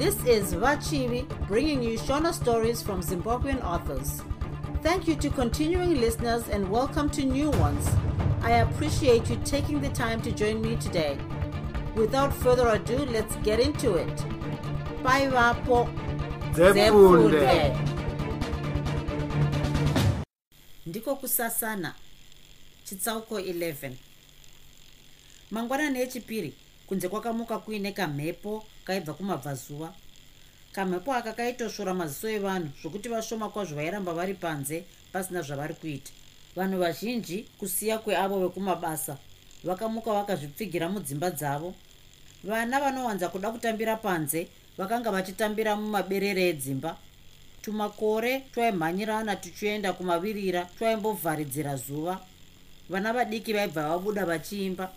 This is Vachivi bringing you Shona stories from Zimbabwean authors. Thank you to continuing listeners and welcome to new ones. I appreciate you taking the time to join me today. Without further ado, let's get into it. Bye, Vapo. Zefunde. ndiko kusasana chitsauko 11 mangwanani echipiri kunze kwakamuka kuine kamhepo kaibva kumabvazuva. Kamhepo aka kaitosvora maziso evanhu zvokuti vashoma kwazvo vairamba vari panze pasina zvavari kuita. Vanhu vazhinji kusiya kweavo vekumabasa vakamuka vakazvipfigira mudzimba dzavo. Vana vanowanza kuda kutambira panze vakanga vachitambira mumaberere edzimba. Tumakore twaimhanyirana tuchienda kumavirira twaimbovharidzira zuva. Vana vadiki vaibva vabuda vachiimba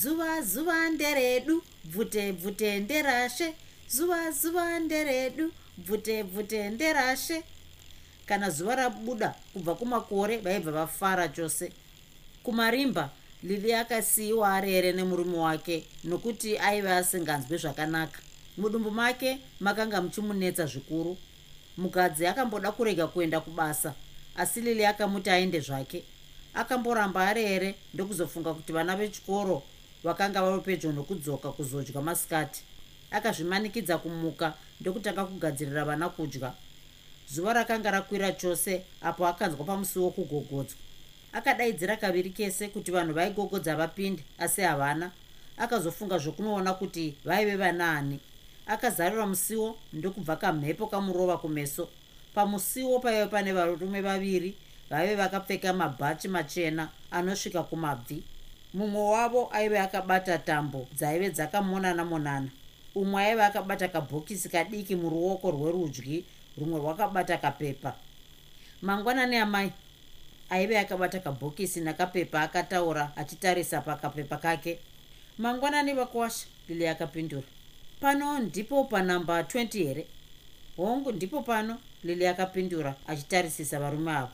zuva zuva nderedu bvute bvute nderashe. Zuva zuva nderedu bvute bvute nderashe. Kana zuva rabuda kubva kumakore vaibva vafara chose. Kumarimba lili akasiyiwa arere nemurume wake nokuti aive asinganzwi zvakanaka. Mudumbu make makanga muchimunetsa zvikuru. Mukadzi akamboda kurega kuenda kubasa asi lili akamuti aende zvake. Akamboramba arere ndokuzofunga kuti vana vechikoro vakanga vari pedyo nokudzoka kuzodya masikati. Akazvimanikidza kumuka ndokutanga kugadzirira vana kudya. Zuva rakanga rakwira chose apo akanzwa pamusi wokugogodzwa. Akadaidzira kaviri kese kuti vanhu vaigogodza vapinde asi havana. Akazofunga zvokunoona kuti vaive vanaani. Akazarura musiwo ndokubva kamhepo kamurova kumeso. Pamusiwo paive pane varume vaviri vaive vakapfeka mabhachi machena anosvika kumabvi mumwe wavo aive akabata tambo dzaive dzakamonana-monana. Umwe aive akabata kabhokisi kadiki muruoko rwerudyi rumwe rwakabata kapepa. Mangwanani amai aive akabata kabhokisi nakapepa akataura achitarisa pakapepa kake. Mangwanani vakuwasha lili akapindura. Pano ndipo panamba 20 here? Hongu ndipo pano lili akapindura achitarisisa varume avo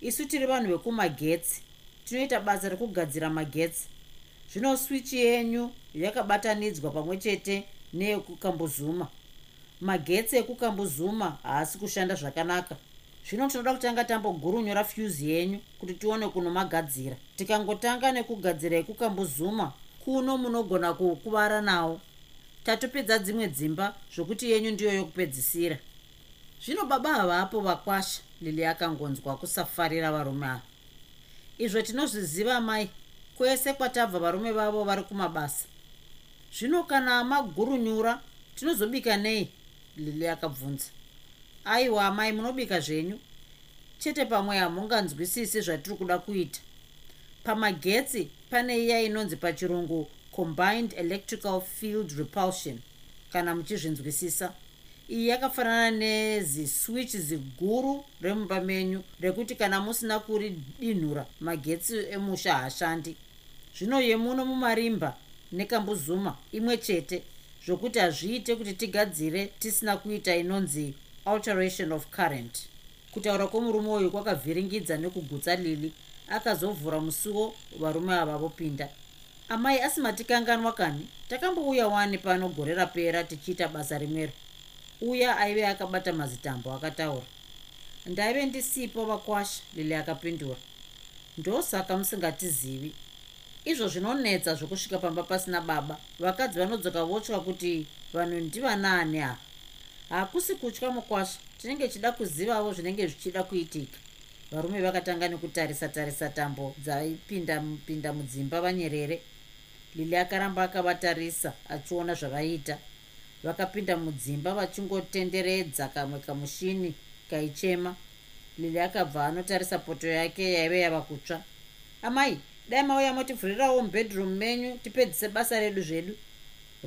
isu tiri vanhu vekumagetsi tinoita basa rekugadzira magetsi. Zvino swichi yenyu yakabatanidzwa pamwe chete neyekukambuzuma magetsi ekukambuzuma haasi kushanda zvakanaka. Zvino tinoda kutanga tambogurunyura fyuzi yenyu kuti tione kunomagadzira. Tikangotanga nekugadzira ekukambuzuma kuno munogona kukuvara nawo tatopedza dzimwe dzimba zvokuti yenyu ndiyo yokupedzisira. Zvino baba havapo vakwasha. Lili akangonzwa kusafarira varume ava izvo tinozviziva mai kwese kwatabva varume vavo vari kumabasa. Zvino kana magurunyura tinozobika nei? Lili akabvunza. Aiwa mai munobika zvenyu? Chete pamwe hamunganzwisisi zvatiri kuda kuita. Pamagetsi pane iya inonzi pachirungu combined electrical field repulsion kana muchizvinzwisisa yakafanana neziswitch ziguru remumba menyu rekuti kana musina kuridinhura magetsi emusha haashandi. Zvino yemuno mumarimba nekambuzuma imwe chete zvokuti hazviite kuti tigadzire tisina kuita inonzi alteration of current. Kutaura kwomurume uyu kwakavhiringidza nekugutsa lili akazovhura musuwo varume ava vopinda. Amai asimatikanganwa kani takambouya wani pano gore rapera tichiita basa rimwero uya aive akabata mazitambo akataura. Ndaive ndisipo vakwasha lili akapindura. Ndosaka musingatizivi. Izvo zvinonetsa zvokusvika pamba pasina baba. Vakadzi vanodzoka votya kuti vanhu ndivanaani ava. Hakusi kutya mukwasha. Tinenge tichida kuzivavo zvinenge zvichida kuitika. Varume vakatanga nekutarisa tarisa tambo dzaipinda pinda mudzimba vanyerere. Lili akaramba akavatarisa achiona zvavaiita vakapinda mudzimba vachingotenderedza kamwe kamushini kaichema. Lili akabva anotarisa poto yake yaive yava kutsva. Amai dai mauya motivhurirawo mubhedroom menyu tipedzise basa redu zvedu.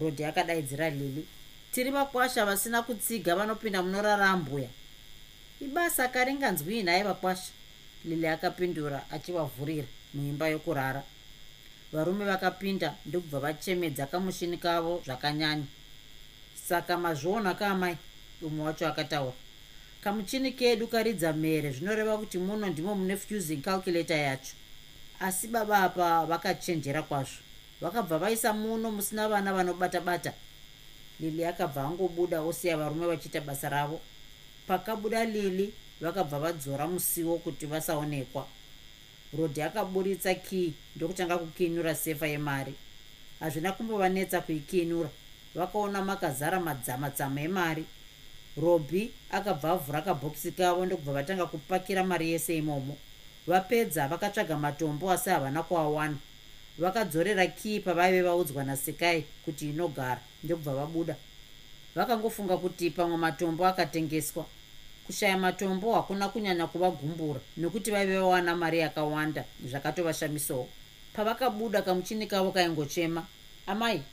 Rodhi akadaidzira lili. Tiri vakwasha vasina kutsiga vanopinda munorarambwa ibasa karinganzwii nhaye vakwasha. Lili akapindura achivavhurira muimba yokurara. Varume vakapinda ndokubva vachemedza kamushini kavo zvakanyanya saka mazviona kaamai umwe wacho akataura. Kamuchini kedu karidza mere zvinoreva kuti muno ndimo mune fusing calculator yacho. Asi baba apa vakachenjera kwazvo. Vakabva vaisa muno musina vana vanobata bata lili akabva angobuda osiya varume vachiita basa ravo. Pakabuda lili vakabva vadzora musiwo kuti vasaonekwa. Rodhi akaburitsa kii ndokutanga kukinura sefa yemari. Hazvina kumbovanetsa kuikinura vakaona makazara madzamadzama emari. Robhi akabva avhura kabhokisi kavo ndokubva vatanga kupakira mari yese imomo. Vapedza vakatsvaga matombo asi havana kuawana. Vakadzorera kii pavaive vaudzwa nasekai kuti inogara ndokubva vabuda. Vakangofunga kuti pamwe matombo akatengeswa. Kushaya matombo hakuna kunyanya kuvagumbura nekuti vaive vawana mari yakawanda zvakatovashamisawo pavakabuda kamuchini kavo kaingochema amai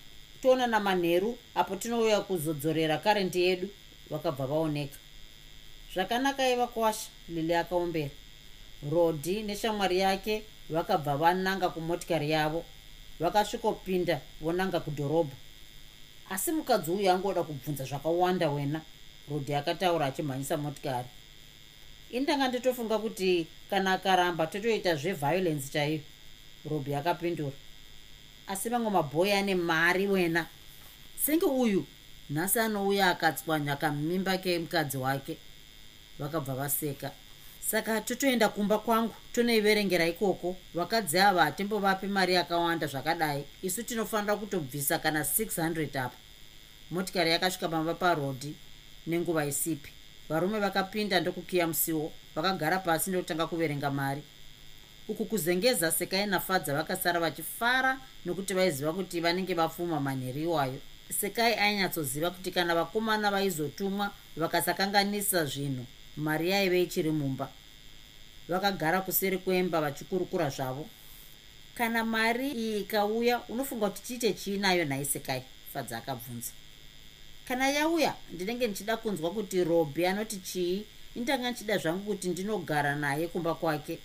toonana manheru apo tinouya kuzodzorera karendi yedu vakabva vaoneka zvakanaka iva kwasha lili akaombera. Rodhi neshamwari yake vakabva vananga kumotikari yavo vakasvikopinda vonanga kudhorobha. Asi mukadzi uyu angoda kubvunza zvakawanda wena rodhi akataura achimhanyisa motikari. Indanga nditofunga kuti kana akaramba totoita zveviolence chaiyo robhi akapindura asi vamwe mabhoyi ane mari wena. Senge uyu nhasi anouya akatswanya kamimba kemukadzi wake. Vakabva vaseka. Saka totoenda kumba kwangu tonoiverengera ikoko. Vakadzi ava hatimbovapi mari yakawanda zvakadai. Isu tinofanira kutobvisa kana 600 apa. Motikari yakasvika pamba parodhi nenguva isipi. Varume vakapinda ndokukiya musiwo vakagara pasi ndokutanga kuverenga mari uku kuzengeza sekainafadza vakasara vachifara nokuti vaiziva kuti vanenge vapfuma manheri iwayo. Sekai ainyatsoziva kuti kana vakomana vaizotumwa vakasakanganisa zvinhu mari yaive ichiri mumba. Vakagara kuseri kwemba vachikurukura zvavo. Kana mari iyi ikauya unofunga kuti tiite chii nayo nhai sekai fadza akabvunza. Kana yauya ndinenge ndichida kunzwa kuti robhi anoti chii? Indanga ndichida zvangu kuti ndinogara naye kumba kwake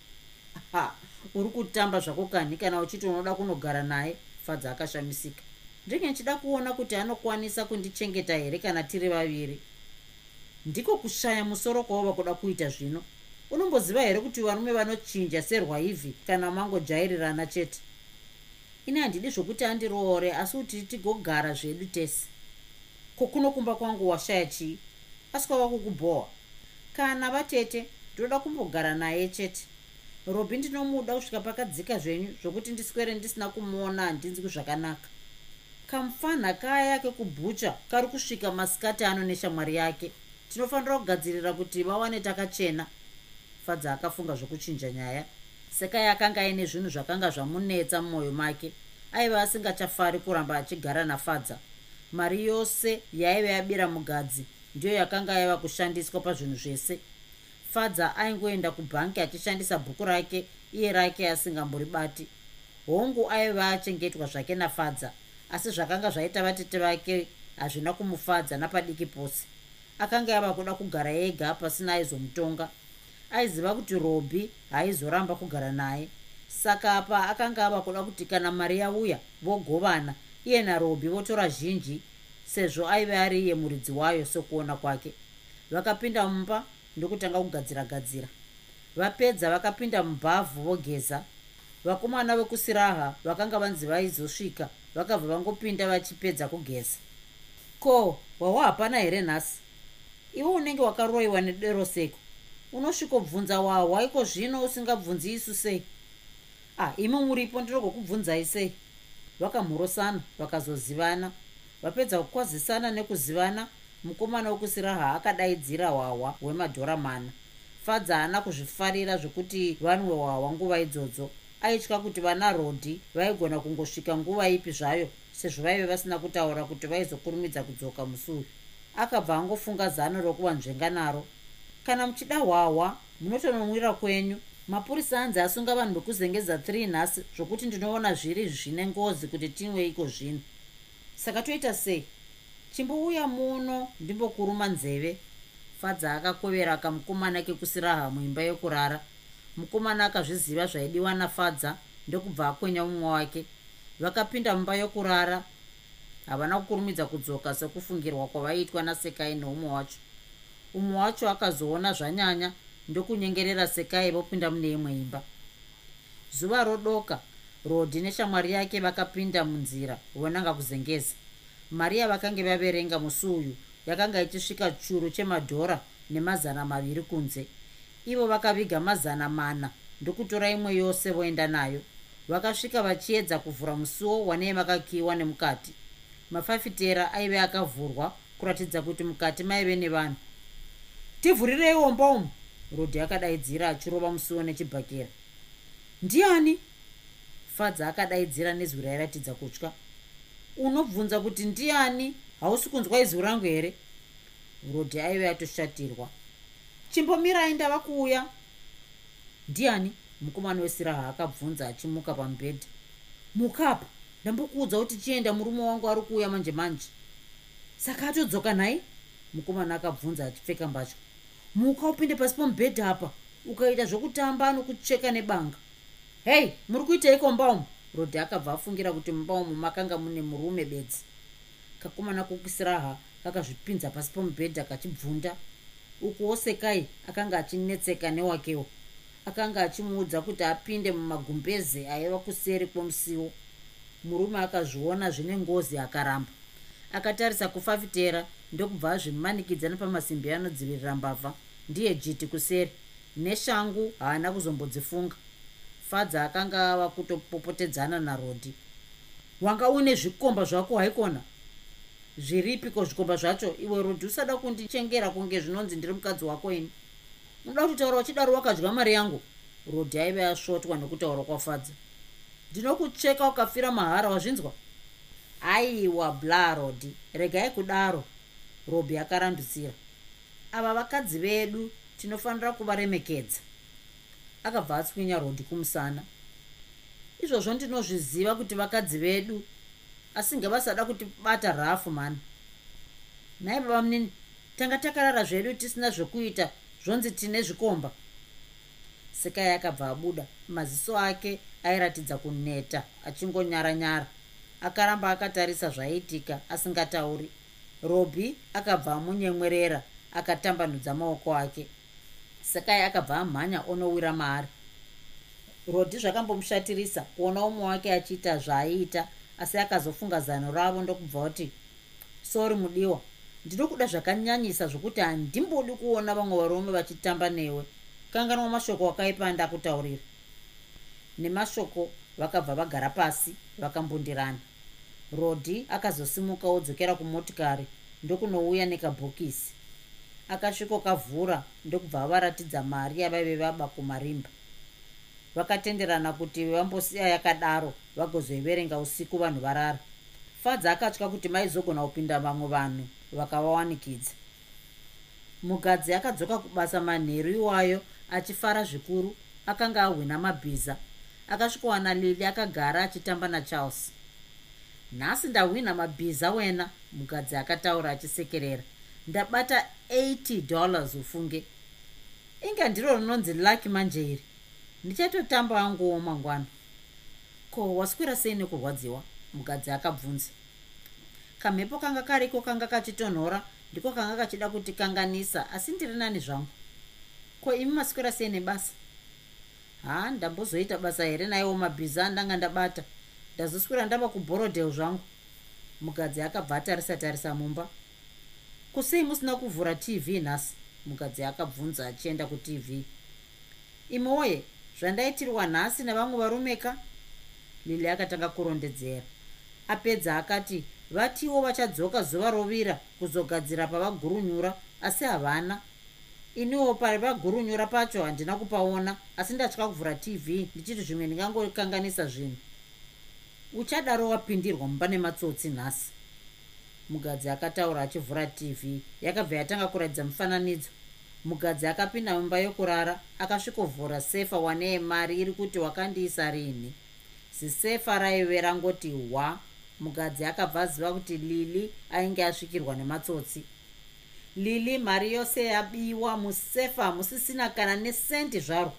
ha uri kutamba zvako kani kana uchiti unoda kunogara naye fadza akashamisika. Ndenge ndichida kuona kuti anokwanisa kundichengeta here kana tiri vaviri? Ndiko kushaya musoro kwavo vakuda kuita zvino. Unomboziva here kuti varume vanochinja serwaivhi kana mangojairirana chete? Ini handidi zvokuti andiroore asi kuti tigogara zvedu tese. Kokunokumba kwangu washaya chii? Asi kwava kukubhohwa kana vatete ndinoda kumbogara naye chete robi ndinomuda kusvika pakadzika zvenyu zvokuti ndiswere ndisina kumuona handinzi kuzvakanaka kamufana kaya kekubhucha kari kusvika masikati ano neshamwari yake. Tinofanira kugadzirira kuti vawane takachena. Fadza akafunga zvokuchinja nyaya. Sekai akanga aine zvinhu zvakanga zvamunetsa mumwoyo make. Aiva asingachafari kuramba achigara nafadza. Mari yose yaiva yabira mugadzi ndiyo yakanga yaiva kushandiswa pazvinhu zvese fadza aingoenda kubhangi achishandisa bhuku rake iye rake asingamboribati hongu aiva achengetwa zvake nafadza asi zvakanga zvaita vatete vake hazvina kumufadza napadiki pose. Akanga ava kuda kugara ega pasina aizomutonga. Aiziva kuti robhi haizoramba kugara naye. Saka apa akanga ava kuda kuti kana mari yauya vogovana iye narobhi votora zhinji sezvo aive ari iye muridzi wayo sokuona kwake. Vakapinda mumba ndokutanga kugadzira gadzira vapedza vakapinda mubhavhu vogeza. Vakomana vekusiraha vakanga vanzi vaizosvika vakabva vangopinda vachipedza kugeza. Ko wawa hapana here nhasi? Iwe unenge wakaroyiwa nedero seko unosvikobvunza wahwa iko zvino usingabvunzi isu sei? Ah imi muripo ndinogokubvunzai sei? Vakamhurosana vakazozivana. Vapedza kukwazisana nekuzivana mukomana wekusiraha akadaidzira hwahwa hwemadhora mana fadza haana kuzvifarira zvokuti vanwe hwahwa nguva idzodzo. Aitya kuti vana rodhi vaigona kungosvika nguva ipi zvayo sezvo vaive vasina kutaura kuti vaizokurumidza kudzoka musuyu akabva angofunga zano rokuva nzvenga naro. Kana muchida hwahwa munotonomwira kwenyu. Mapurisa anzi asunga vanhu vekuzengeza 3 nhasi zvokuti ndinoona zviri zvine ngozi kuti tinwe iko zvino. Saka toita sei chimbouya muno ndimbokuruma nzeve. Fadza akakovera kamukomana kekusiraha muimba yokurara. Mukomana akazviziva zvaidiwa nafadza ndokubva akwenya mumwe wake. Vakapinda mumba yokurara. Havana kukurumidza kudzoka sekufungirwa kwavaitwa nasekai neumwe wacho. Umwe wacho akazoona zvanyanya ndokunyengerera sekai vopinda mune imwe imba. Zuva rodoka rodhi neshamwari yake vakapinda munzira vonanga kuzengeza mari yavakange vaverenga musi uyu yakanga ichisvika churu chemadhora nemazana maviri kunze. Ivo vakaviga mazana mana ndokutora imwe yose voenda nayo. Vakasvika vachiedza kuvhura musuwo wanei vakakiwa nemukati. Mafafitera aive akavhurwa kuratidza kuti mukati maive nevanhu. Tivhurirei omba umu rodhi akadaidzira achirova musuwo nechibhakera. Ndiani? Fadza akadaidzira nezwi rairatidza kutya unobvunza kuti ndiani? Hausi kunzwa izwi rangu here? Rodhi aive atoshatirwa. Chimbomirai ndava kuuya. Ndiani? Mukomana wesiraha akabvunza achimuka pamubhedha. Mukapa ndambokuudza kuti chienda murume wangu ari kuuya manje manje saka atodzoka nhai? Mukomana akabvunza achipfeka mbatya. Muka upinde pasi pamubhedha apa ukaita zvokutamba nokucheka nebanga. Hei muri kuiteiko mbaumu rodhi akabva afungira kuti mubaumu makanga mune murume bedzi. Kakomana kokisiraha kakazvipinza pasi pamubhedha kachibvunda. Ukuwo sekai akanga achinetseka newakewo. Akanga achimuudza kuti apinde mumagumbeze aiva kuseri kwomusiwo. Murume akazviona zvine ngozi akaramba. Akatarisa kufafitera ndokubva azvimanikidza nepamasimbi anodzivirira mbavha ndiye jiti kuseri. Neshangu haana kuzombodzifunga fadza akanga ava kutopopotedzana narodhi. Wanga une zvikomba zvako haikona? Zviripiko zvikomba zvacho? Iwe rodhi usada kundichengera kunge zvinonzi ndiri mukadzi wako ini? Unoda kutitaura uchidaro wakadya mari yangu? Rodhi aive asvotwa nekutaura kwafadza ndinokucheka ukafira mahara wazvinzwa? Aiwa bla rodhi. Regai kudaro. Robhi akarambidzira ava vakadzi vedu tinofanira kuvaremekedza akabva atswinya rodhi kumusana. Izvozvo ndinozviziva kuti vakadzi vedu asi ngavasada kuti bata rafu mani. Nhai baba munini tanga takarara zvedu tisina zvekuita zvonzi tine zvikomba. Sekai akabva abuda maziso ake airatidza kuneta achingonyara-nyara. Akaramba akatarisa zvaiitika asingatauri. Robhi akabva amunyemwerera akatambanudza maoko ake sekai akabva amhanya onowira maari. Rodhi zvakambomushatirisa kuona umwe wake achiita zvaaiita asi akazofunga zano ravo ndokubva kuti sori mudiwa ndinokuda zvakanyanyisa zvokuti handimbodi kuona vamwe varume vachitamba newe. Kanganwa mashoko akaipa ndakutaurira nemashoko vakabva vagara pasi vakambundirana. Rodhi akazosimuka odzokera kumotikari ndokunouya nekabhokisi akasvikokavhura ndokubva avaratidza mari yavaive vaba kumarimba. Vakatenderana kuti vambosiya yakadaro vagozoiverenga usiku vanhu varara. Fadza akatya kuti maizogona kupinda vamwe vanhu vakavawanikidza mugadzi akadzoka kubasa manheru iwayo achifara zvikuru akanga ahwina mabhiza. Akasvikowana lili akagara achitamba nacharles. Nhasi ndahwina mabhiza wena mugadzi akataura achisekerera ndabata 80 dollars ufunge. Inga ndiro rinonzi laki manje iri. Ndichatotamba anguwo mangwana. Ko waswera sei nekurwadziwa? Mugadzi akabvunza. Kamhepo kanga kariko kanga kachitonhora ndiko kanga kachida kuti kanganisa asi ndiri nani zvangu? Ko imi maswera sei nebasa? Ha ndambozoita basa here naiwo mabhiza andanga ndabata? Ndazoswera ndava kuborodhel zvangu. Mugadzi akabva atarisa tarisa mumba kusei musina kuvhura tv nhasi mugadzi akabvunza achienda kutv imi woye zvandaitirwa nhasi nevamwe varumeka? Lili akatanga kurondedzera. Apedza akati vatiwo vachadzoka zuva rovira kuzogadzira pavagurunyura asi havana. Iniwo pari vagurunyura pacho handina kupaona asi ndatya kuvhura tv ndichiti zvimwe ndingangokanganisa zvinhu. Uchadaro wapindirwa mumba nematsotsi nhasi mugadzi akataura achivhura tv yakabva yatanga kuratidza mufananidzo. Mugadzi akapinda mumba yokurara akasvikovhura sefa wanei mari iri kuti wakandiisa rini. Zisefa raive rangoti hwa mugadzi akabva aziva kuti lili ainge asvikirwa nematsotsi. Lili mari yose yabiwa musefa musisina kana nesendi zvaro.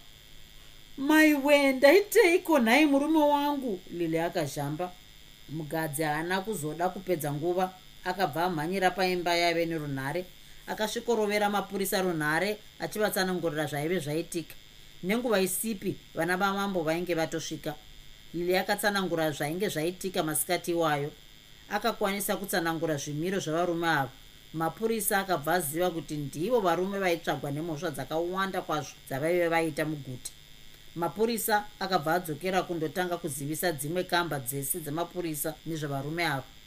Maiwe ndaiteiko nhai murume wangu? Lili akazhamba. Mugadzi haana kuzoda kupedza nguva akabva amhanyira paimba yaive nerunhare akasvikorovera mapurisa runhare achivatsanangurira zvaive zvaitika. Nenguva isipi vana vamambo vainge vatosvika. Lili akatsanangura zvainge zvaitika masikati iwayo. Akakwanisa kutsanangura zvimiro zvavarume ava. Mapurisa akabva aziva kuti ndivo varume vaitsvagwa nemhosva dzakawanda kwazvo dzavaive vaita muguta. Mapurisa akabva adzokera kundotanga kuzivisa dzimwe kamba dzese dzemapurisa nezvevarume ava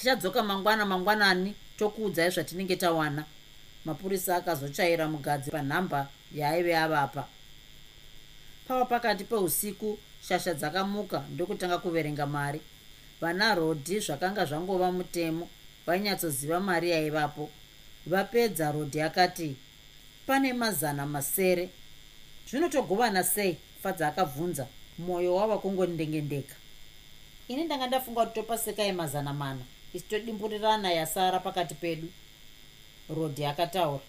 tichadzoka mangwana mangwanani tokuudzai zvatinenge tawana. Mapurisa akazochaira mugadzi panhamba yaaive avapa. Pava pakati peusiku shasha dzakamuka ndokutanga kuverenga mari. Vana rodhi zvakanga zvangova mutemo vainyatsoziva mari yaivapo. Vapedza rodhi akati pane mazana masere. Zvinotogovana sei? Fadza akabvunza. Mwoyo wava kungondengendeka. Ini ndanga ndafunga kuti topasekai mazana mana isi todimburirana yasara pakati pedu. Rodhi akataura.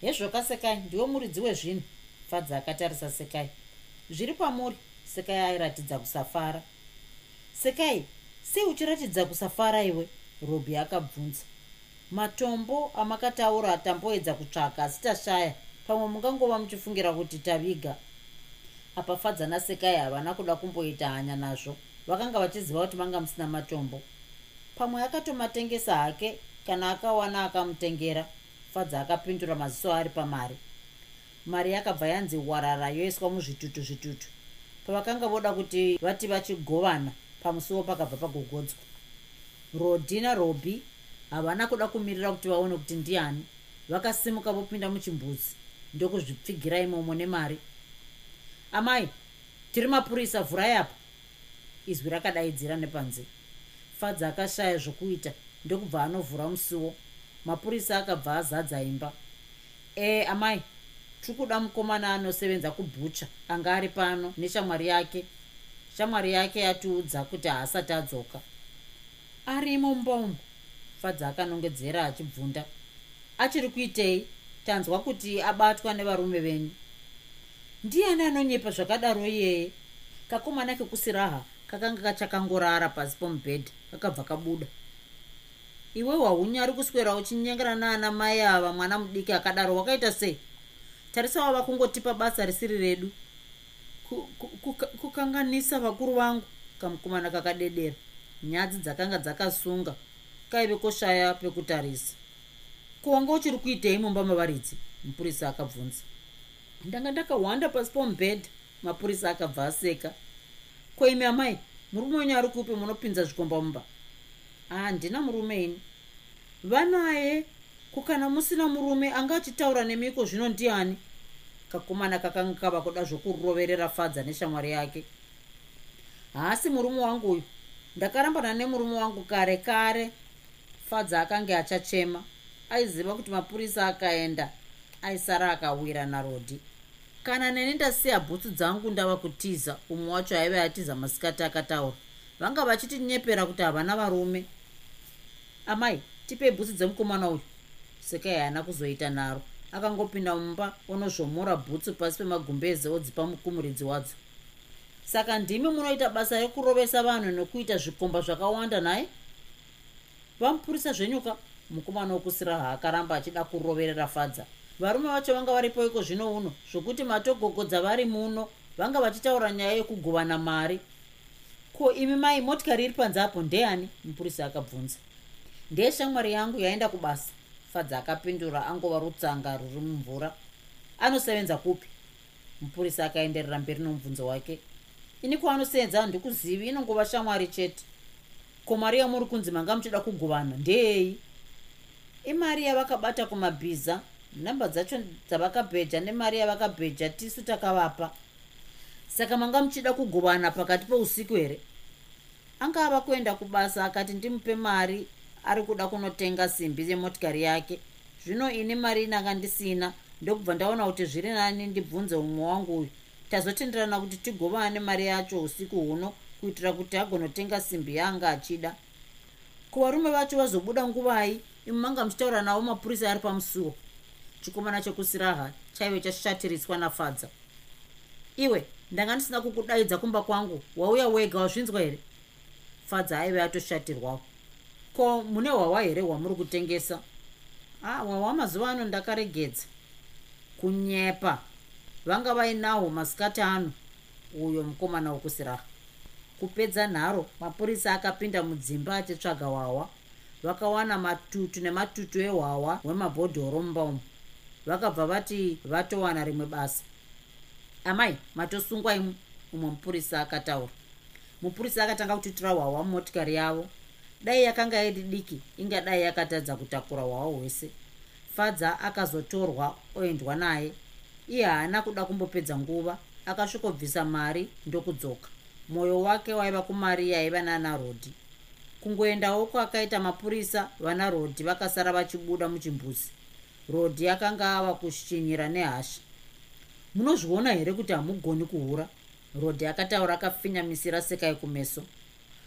Hezvoka sekai ndiwo muridzi wezvinhu. Fadza akatarisa sekai. Zviri pamuri sekai airatidza kusafara. Sekai sei uchiratidza kusafara iwe? Robhi akabvunza. Matombo amakataura tamboedza kutsvaka asi tashaya. Pamwe mungangova muchifungira kuti taviga. Apa fadza nasekai havana kuda kumboita hanya nazvo. Vakanga vachiziva kuti manga musina matombo pamwe akatomatengesa hake kana akawana akamutengera fadza akapindura maziso ari pamari. Mari yakabva yanzi warara yoiswa muzvitutu zvitutu. Pavakanga voda kuti vati vachigovana pamusuwo pakabva pagogodzwa. Rodi narobhi havana kuda kumirira kuti vaone kuti ndiani vakasimuka vopinda muchimbuzi ndokuzvipfigira imomo nemari. Amai tiri mapurisa vhurai apa. Izwi rakadaidzira nepanze fadza akashaya zvokuita ndokubva anovhura musuwo. Mapurisa akabva azadza imba. E amai tiri kuda mukomana anosevenza kubhucha anga ari pano neshamwari yake. Shamwari yake yatiudza kuti haasati adzoka. Arimo mbombo fadza akanongedzera achibvunda. Achiri kuitei? Tanzwa kuti abatwa nevarume venyu. Ndiani anonyepa zvakadaro iyeye? Kakomana kekusiraha kakanga kachakangorara pasi pomubhedha kakabva kabuda. Iwe waunyari kuswera uchinyengera naana mai ava mwana mudiki akadaro wakaita sei? Tarisa wava kungotipa basa risiri redu. Kukanganisa vakuru vangu kamukomana kakadedera. Nyadzi dzakanga dzakasunga kaive koshaya pekutarisa. Kuwanga uchiri kuitei mumba mavaridzi? Mupurisa akabvunza. Ndanga ndakahwanda pasi pomubhedha mapurisa akabva aseka koimi amai murume wenyu ari kupi munopinza zvikomba mumba? Handina murume ini. Vanaye kukana musina murume anga achitaura nemiko zvino ndiani? Kakomana kakanga kava kuda zvokuroverera fadza neshamwari yake. Haasi murume wangu uyu. Ndakarambana nemurume wangu kare kare. Fadza akanga achachema. Aiziva kuti mapurisa akaenda. Aisara akawira narodi kana neni ndasiya bhutsu dzangu ndava kutiza umwe wacho aive atiza masikati akataura. Vanga vachitinyepera kuti havana varume. Amai tipei bhutsu dzemukomana uyu. Sekai haana kuzoita naro akangopinda mumba onozvomora bhutsu pasi pemagumbezi odzipa kumuridzi wadzo. Saka ndimi munoita basa rekurovesa vanhu nekuita zvikomba zvakawanda naye? Vamupurisa zvenyuka mukomana wokusiraha akaramba achida kuroverera fadza varume vacho vanga varipo iko zvino uno zvokuti matogogo dzavari muno vanga vachitaura nyaya yekugovana mari. Ko imi mai motikari iri panze apo? Ndeani mupurisa akabvunza. Ndeyeshamwari yangu yaenda kubasa. Fadza akapindura angova rutsanga ruri mumvura. Anosevenza kupi? Mupurisa akaenderera mberi nomubvunzo wake. Ini kwaanosevenza handikuzivi inongova shamwari chete. Ko mari yamuri kunzi manga muchida kugovana ndeyei imari yavakabata kumabhiza nhamba dzacho dzavakabheja nemari yavakabheja tisu takavapa. Saka manga muchida kugovana pakati peusiku here? Anga ava kuenda kubasa akati ndimupe mari ari kuda kunotenga simbi yemotikari yake. Zvino ini mari inanga ndisina ndokubva ndaona kuti zviri nani ndibvunze umwe wangu uyu. Tazotenderana kuti tigovane mari yacho usiku huno kuitira kuti agonotenga simbi yaanga achida. Kuvarume vacho vazobuda nguvai imi manga muchitaura navo mapurisa ari pamusuwo chikomana chekusiraha chaive chashatiriswa nafadza. Iwe ndanga ndisina kukudaidza kumba kwangu wauya wega wazvinzwa here? Fadza aive atoshatirwawo. Ko mune hwawa here hwamuri kutengesa? A hwawa mazuva ano ndakaregedza. Kunyepa. Vanga vainahwo masikati ano uyo mukomana wokusiraha. Kupedza nharo mapurisa akapinda mudzimba achitsvaga hwahwa vakawana matutu nematutu ehwahwa hwemabhodhoro mumba umu vakabva vati vatowana rimwe basa. Amai matosungwa imu umwe mupurisa akataura. Mupurisa akatanga kutitura hwahwa mumotikari yavo. Dai yakanga iri diki ingadai yakatadza kutakura hwahwa hwese. Fadza akazotorwa oendwa naye. Iye haana kuda kumbopedza nguva akasvikobvisa mari ndokudzoka. Mwoyo wake waiva kumari yaiva nana rodhi kungoendawo kwakaita mapurisa vana rodhi vakasara vachibuda muchimbuzi rodhi akanga ava kushinyira nehasha. Munozviona here kuti hamugoni kuhura? Rodhi akataura akafinyamisira sekai kumeso.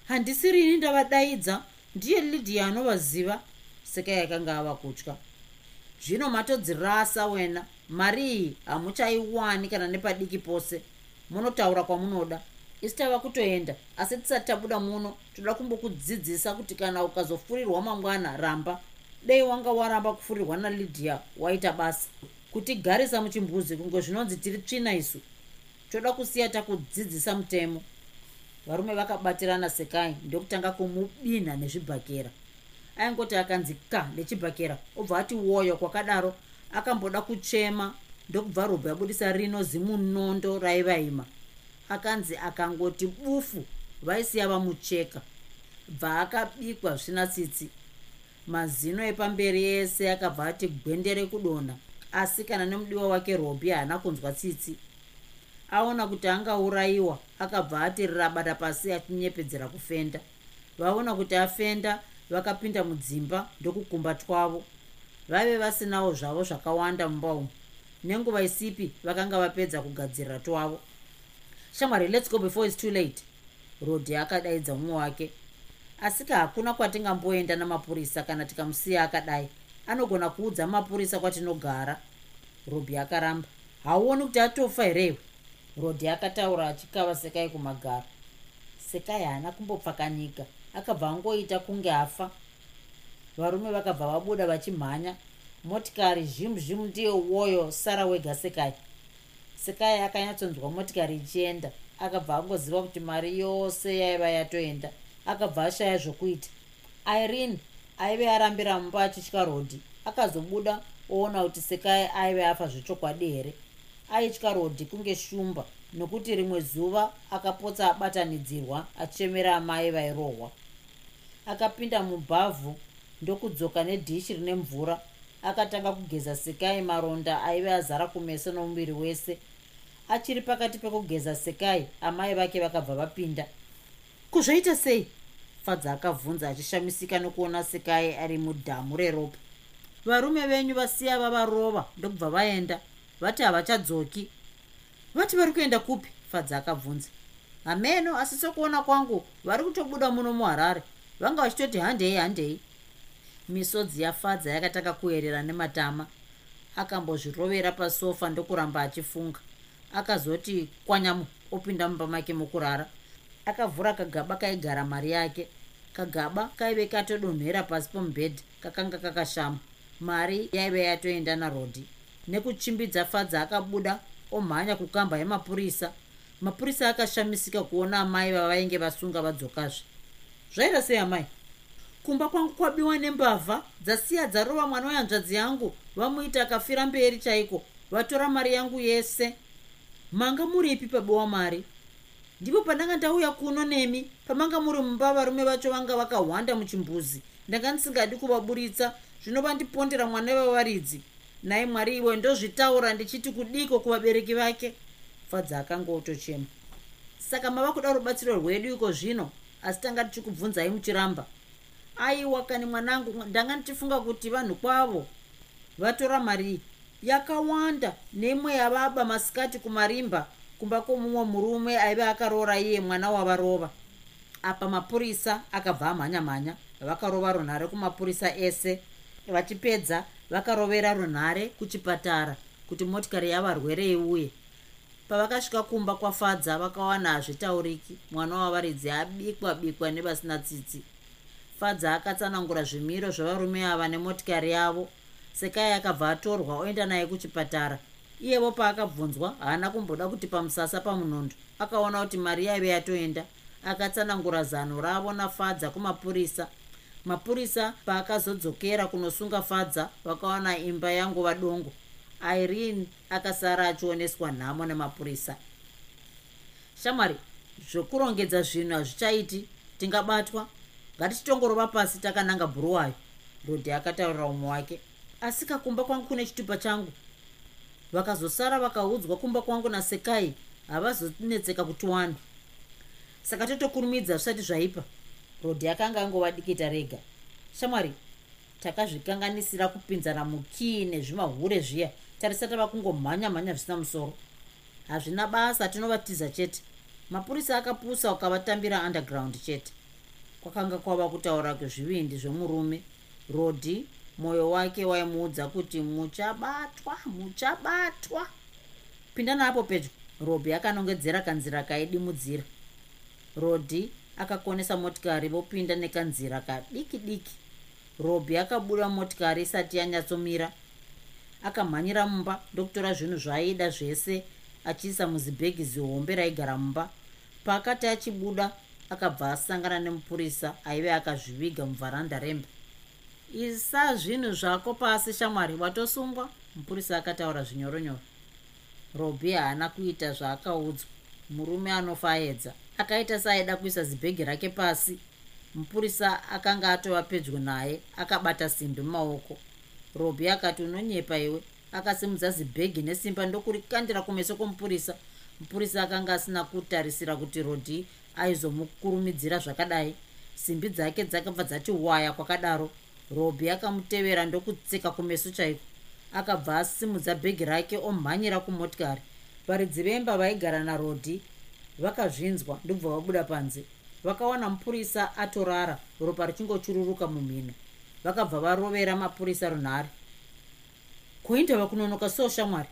Handisi rini ndavadaidza ndiye lidhia anovaziva sekai akanga ava kutya. Zvino matodzirasa wena. Mari iyi hamuchaiwani kana nepadiki pose. Munotaura kwamunoda. Isi tava kutoenda asi tisati tabuda muno toda kumbokudzidzisa kuti kana ukazofurirwa mangwana ramba dei wanga waramba kufurirwa nalidhia waita basa. Kutigarisa muchimbuzi kunge zvinonzi tiri tsvina isu toda kusiya takudzidzisa mutemo. Varume vakabatirana sekai ndokutanga kumubinha nezvibhakera. Aingoti akanzi ka nechibhakera obva ati woyo kwakadaro akamboda kuchema ndokubva robho yabudisa rino zimunondo raivaima. Akanzi akangoti bufu vaisiya vamucheka. Bva akabikwa zvisina tsitsi mazino epamberi ese akabva ati gwendere kudonha asi kana nemudiwa wake robi haana kunzwa tsitsi. Aona kuti angaurayiwa akabva ati rabata pasi achinyepedzera kufenda. Vaona kuti afenda vakapinda mudzimba ndokukumba twavo. Vaive vasinawo zvavo zvakawanda mumba umu. Nenguva isipi vakanga vapedza kugadzirira twavo. Shamwari lets go before its too late. Rodhi akadaidza mumwe wake asika hakuna kwatingamboenda namapurisa kana tikamusiya akadai. Anogona kuudza mapurisa kwatinogara. Robhi akaramba hauoni kuti atofa herewe rodhi akataura achikava sekai kumagara. Sekai haana kumbopfakanyika. Akabva angoita kunge afa. Varume vakabva vabuda vachimhanya. Motikari zhimu zhimu ndiye uwoyo sara wega sekai. Sekai akanyatsonzwa motikari ichienda. Akabva angoziva kuti mari yose yaiva yatoenda akabva ashaya zvokuita. Irene aive arambira mumba achitya rodhi. Akazobuda oona kuti sekai aive afa zvechokwadi here. Aitya rodhi kunge shumba nokuti rimwe zuva akapotsa abatanidzirwa achichemera amai vairohwa. Akapinda mubhavhu ndokudzoka nedhishi rine mvura. Akatanga kugeza sekai maronda aive azara kumeso nomuviri wese. Achiri pakati pekugeza sekai amai vake vakabva vapinda kuzvaita sei? Fadza akabvunza achishamisika nokuona sekai ari mudhamu reropa. Varume venyu vasiya vavarova ndokubva vaenda. Vati havachadzoki. Vati vari kuenda kupi? Fadza akabvunza hameno asi sokuona kwangu vari kutobuda muno muharare. Vanga vachitoti handei handei. Misodzi yafadza yakatanga kuyerera nematama. Akambozvirovera pasofa ndokuramba achifunga. Akazoti kwanyamu opinda mumba make mokurara akavhura kagaba kaigara mari yake. Kagaba kaive katodonhera pasi pomubhedhi kakanga kakashama. Mari yaive yatoenda narodhi. Nekuchimbidza fadza akabuda omhanya kukamba yemapurisa. Mapurisa akashamisika kuona amai vavainge vasunga vadzokazve. Zvaita sei amai? Kumba kwangu kwabiwa nembavha dzasiya dzarova mwana wehanzvadzi yangu. Vamuita akafira mberi chaiko? Vatora mari yangu yese. Manga muripi pabiwa mari ndipo pandanga ndauya kuno nemi pamanga muri mumba varume vacho vanga vakahwanda muchimbuzi. Ndanga ndisingadi kuvaburitsa zvinova ndipondera mwana vevaridzi nai mwari iwe ndozvitaura ndichiti kudiko kuvabereki vake? Fadza akanga otochema saka mava kuda rubatsiro rwedu iko zvino asi tanga tichikubvunzai muchiramba. Aiwa kani mwanangu ndanga ndichifunga kuti vanhu kwavo vatora mari yakawanda nemwe yavaba masikati kumarimba kumba kwomumwe murume aive akaroora iye mwana wavarova. Apa mapurisa akabva amhanya-mhanya vakarova runhare kumapurisa ese vachipedza vakarovera runhare kuchipatara kuti motikari yavarwere iuye. Pavakasvika kumba kwafadza vakawana hazvitauriki. Mwana wavaridzi abikwa bikwa nevasina tsitsi. Fadza akatsanangura zvimiro zvevarume ava nemotikari yavo. Sekai akabva atorwa oenda naye kuchipatara iyevo paakabvunzwa haana kumboda kuti pamusasa pamunondo akaona kuti mari yaive yatoenda akatsanangura zano ravo nafadza kumapurisa. Mapurisa paakazodzokera kunosunga fadza vakawana imba yanguva dongo irene akasara achioneswa nhamo nemapurisa. Shamwari zvokurongedza zvinhu hazvichaiti. Tingabatwa. Ngatichitongorova pasi takananga bhuruwayo rodhi akataurira umwe wake. Asi kakumba kwangu kune chitupa changu vakazosara vakaudzwa kumba kwangu nasekai havazonetseka kuti wani saka totokurumidza zvisati zvaipa rodhi akanga angovadikita rega. Shamwari takazvikanganisira kupinzana mukii nezvimahure zviya tarisa tava kungomhanya mhanya zvisina musoro. Hazvina basa tinovatiza chete. Mapurisa akapusa ukavatambira underground chete. Kwakanga kwava kutaura kwezvivindi zvemurume rodhi mwoyo wake waimuudza kuti muchabatwa muchabatwa. Pinda naapo pedyo. Robhi akanongedzera kanzira kaidimudzira. Rodhi akakonesa motikari vopinda nekanzira kadiki diki robhi akabuda motikari isati yanyatsomira. Akamhanyira mumba. Ndokutora zvinhu zvaaida zvese. Achiisa muzibhegi zihombe raigara mumba. Paakati achibuda akabva asangana nemupurisa aive akazviviga muvharanda remba isa zvinhu zvako pasi shamwari watosungwa? Mupurisa akataura zvinyoronyoro. Robhi haana kuita zvaakaudzwa. Murume anofa aedza akaita saaida kuisa zibhegi rake pasi. Mupurisa akanga atova pedyo naye akabata simbi mumaoko. Robhi akati unonyepa iwe. Akasimudza zibhegi nesimba ndokurikandira kumeso kwomupurisa. Mupurisa akanga asina kutarisira kuti rodhi aizomukurumidzira zvakadai. Simbi dzake dzakabva dzati waya kwakadaro robhi akamutevera ndokutsika kumeso chaiko? Akabva asimudza bhegi rake omhanyira kumotikari. Varidzi vemba vaigara narodhi vakazvinzwa ndobva vabuda panze. Vakawana mupurisa atorara ropa richingochururuka mumhino. Vakabva varovera mapurisa runhare. Kuindava kunonoka so shamwari?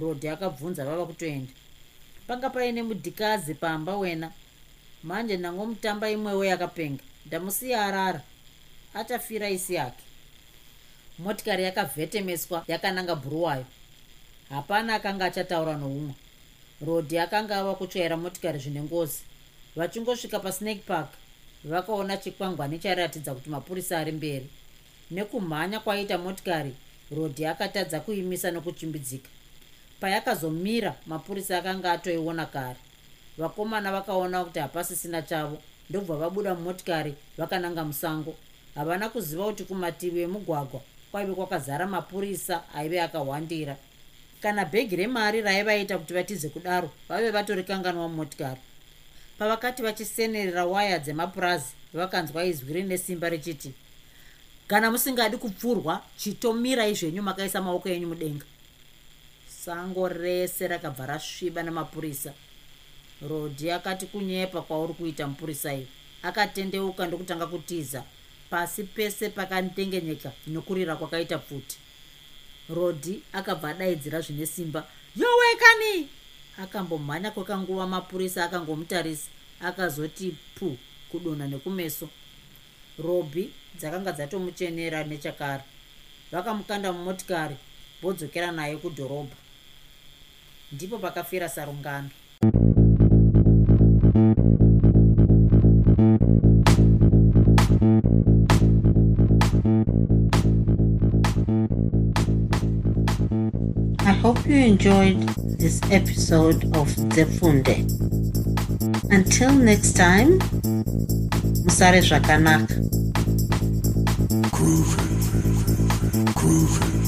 Rodhi akabvunza vava kutoenda. Panga paine mudhikazi pamba wena. Manje nango mutamba imwewo yakapenga. Ndamusiya arara achafira isi yake. Motikari yakavhetemeswa yakananga bhuruwayo. Hapana akanga achataura noumwe. Rodhi akanga ava kutsvaira motikari zvine ngozi. Vachingosvika pasnake park vakaona chikwangwani chairatidza kuti mapurisa ari mberi. Nekumhanya kwaita motikari rodhi akatadza kuimisa nokuchimbidzika payakazomira mapurisa akanga atoiona kare. Vakomana vakaona kuti hapasisina chavo ndobva vabuda mumotikari vakananga musango havana kuziva kuti kumativi emugwagwa kwaive kwakazara mapurisa aive akahwandira kana bhegi remari raivaita kuti vatize kudaro vaive vatorikanganwa mumotikari. Pavakati vachisenerera waya dzemapurazi vakanzwa izwi rine simba richiti kana musingadi kupfurwa chitomirai zvenyu makaisa maoko enyu mudenga. Sango rese rakabva rasviba nemapurisa rodhi akati kunyepa kwauri kuita mupurisa iyi akatendeuka ndokutanga kutiza pasi pese pakandengenyeka nokurira kwakaita pfuti. Rodhi akabva adaidzira zvine simba yowekani! Akambomhanya kwekanguva mapurisa akangomutarisa akazoti pu kudonha nekumeso. Robhi dzakanga dzatomuchenera nechakare. Vakamukanda mumotikari vodzokera naye kudhorobha. Ndipo pakafira sarungano you enjoyed this episode of Zefunde. Until next time, Musare Zvakanaka. Groovy, groovy.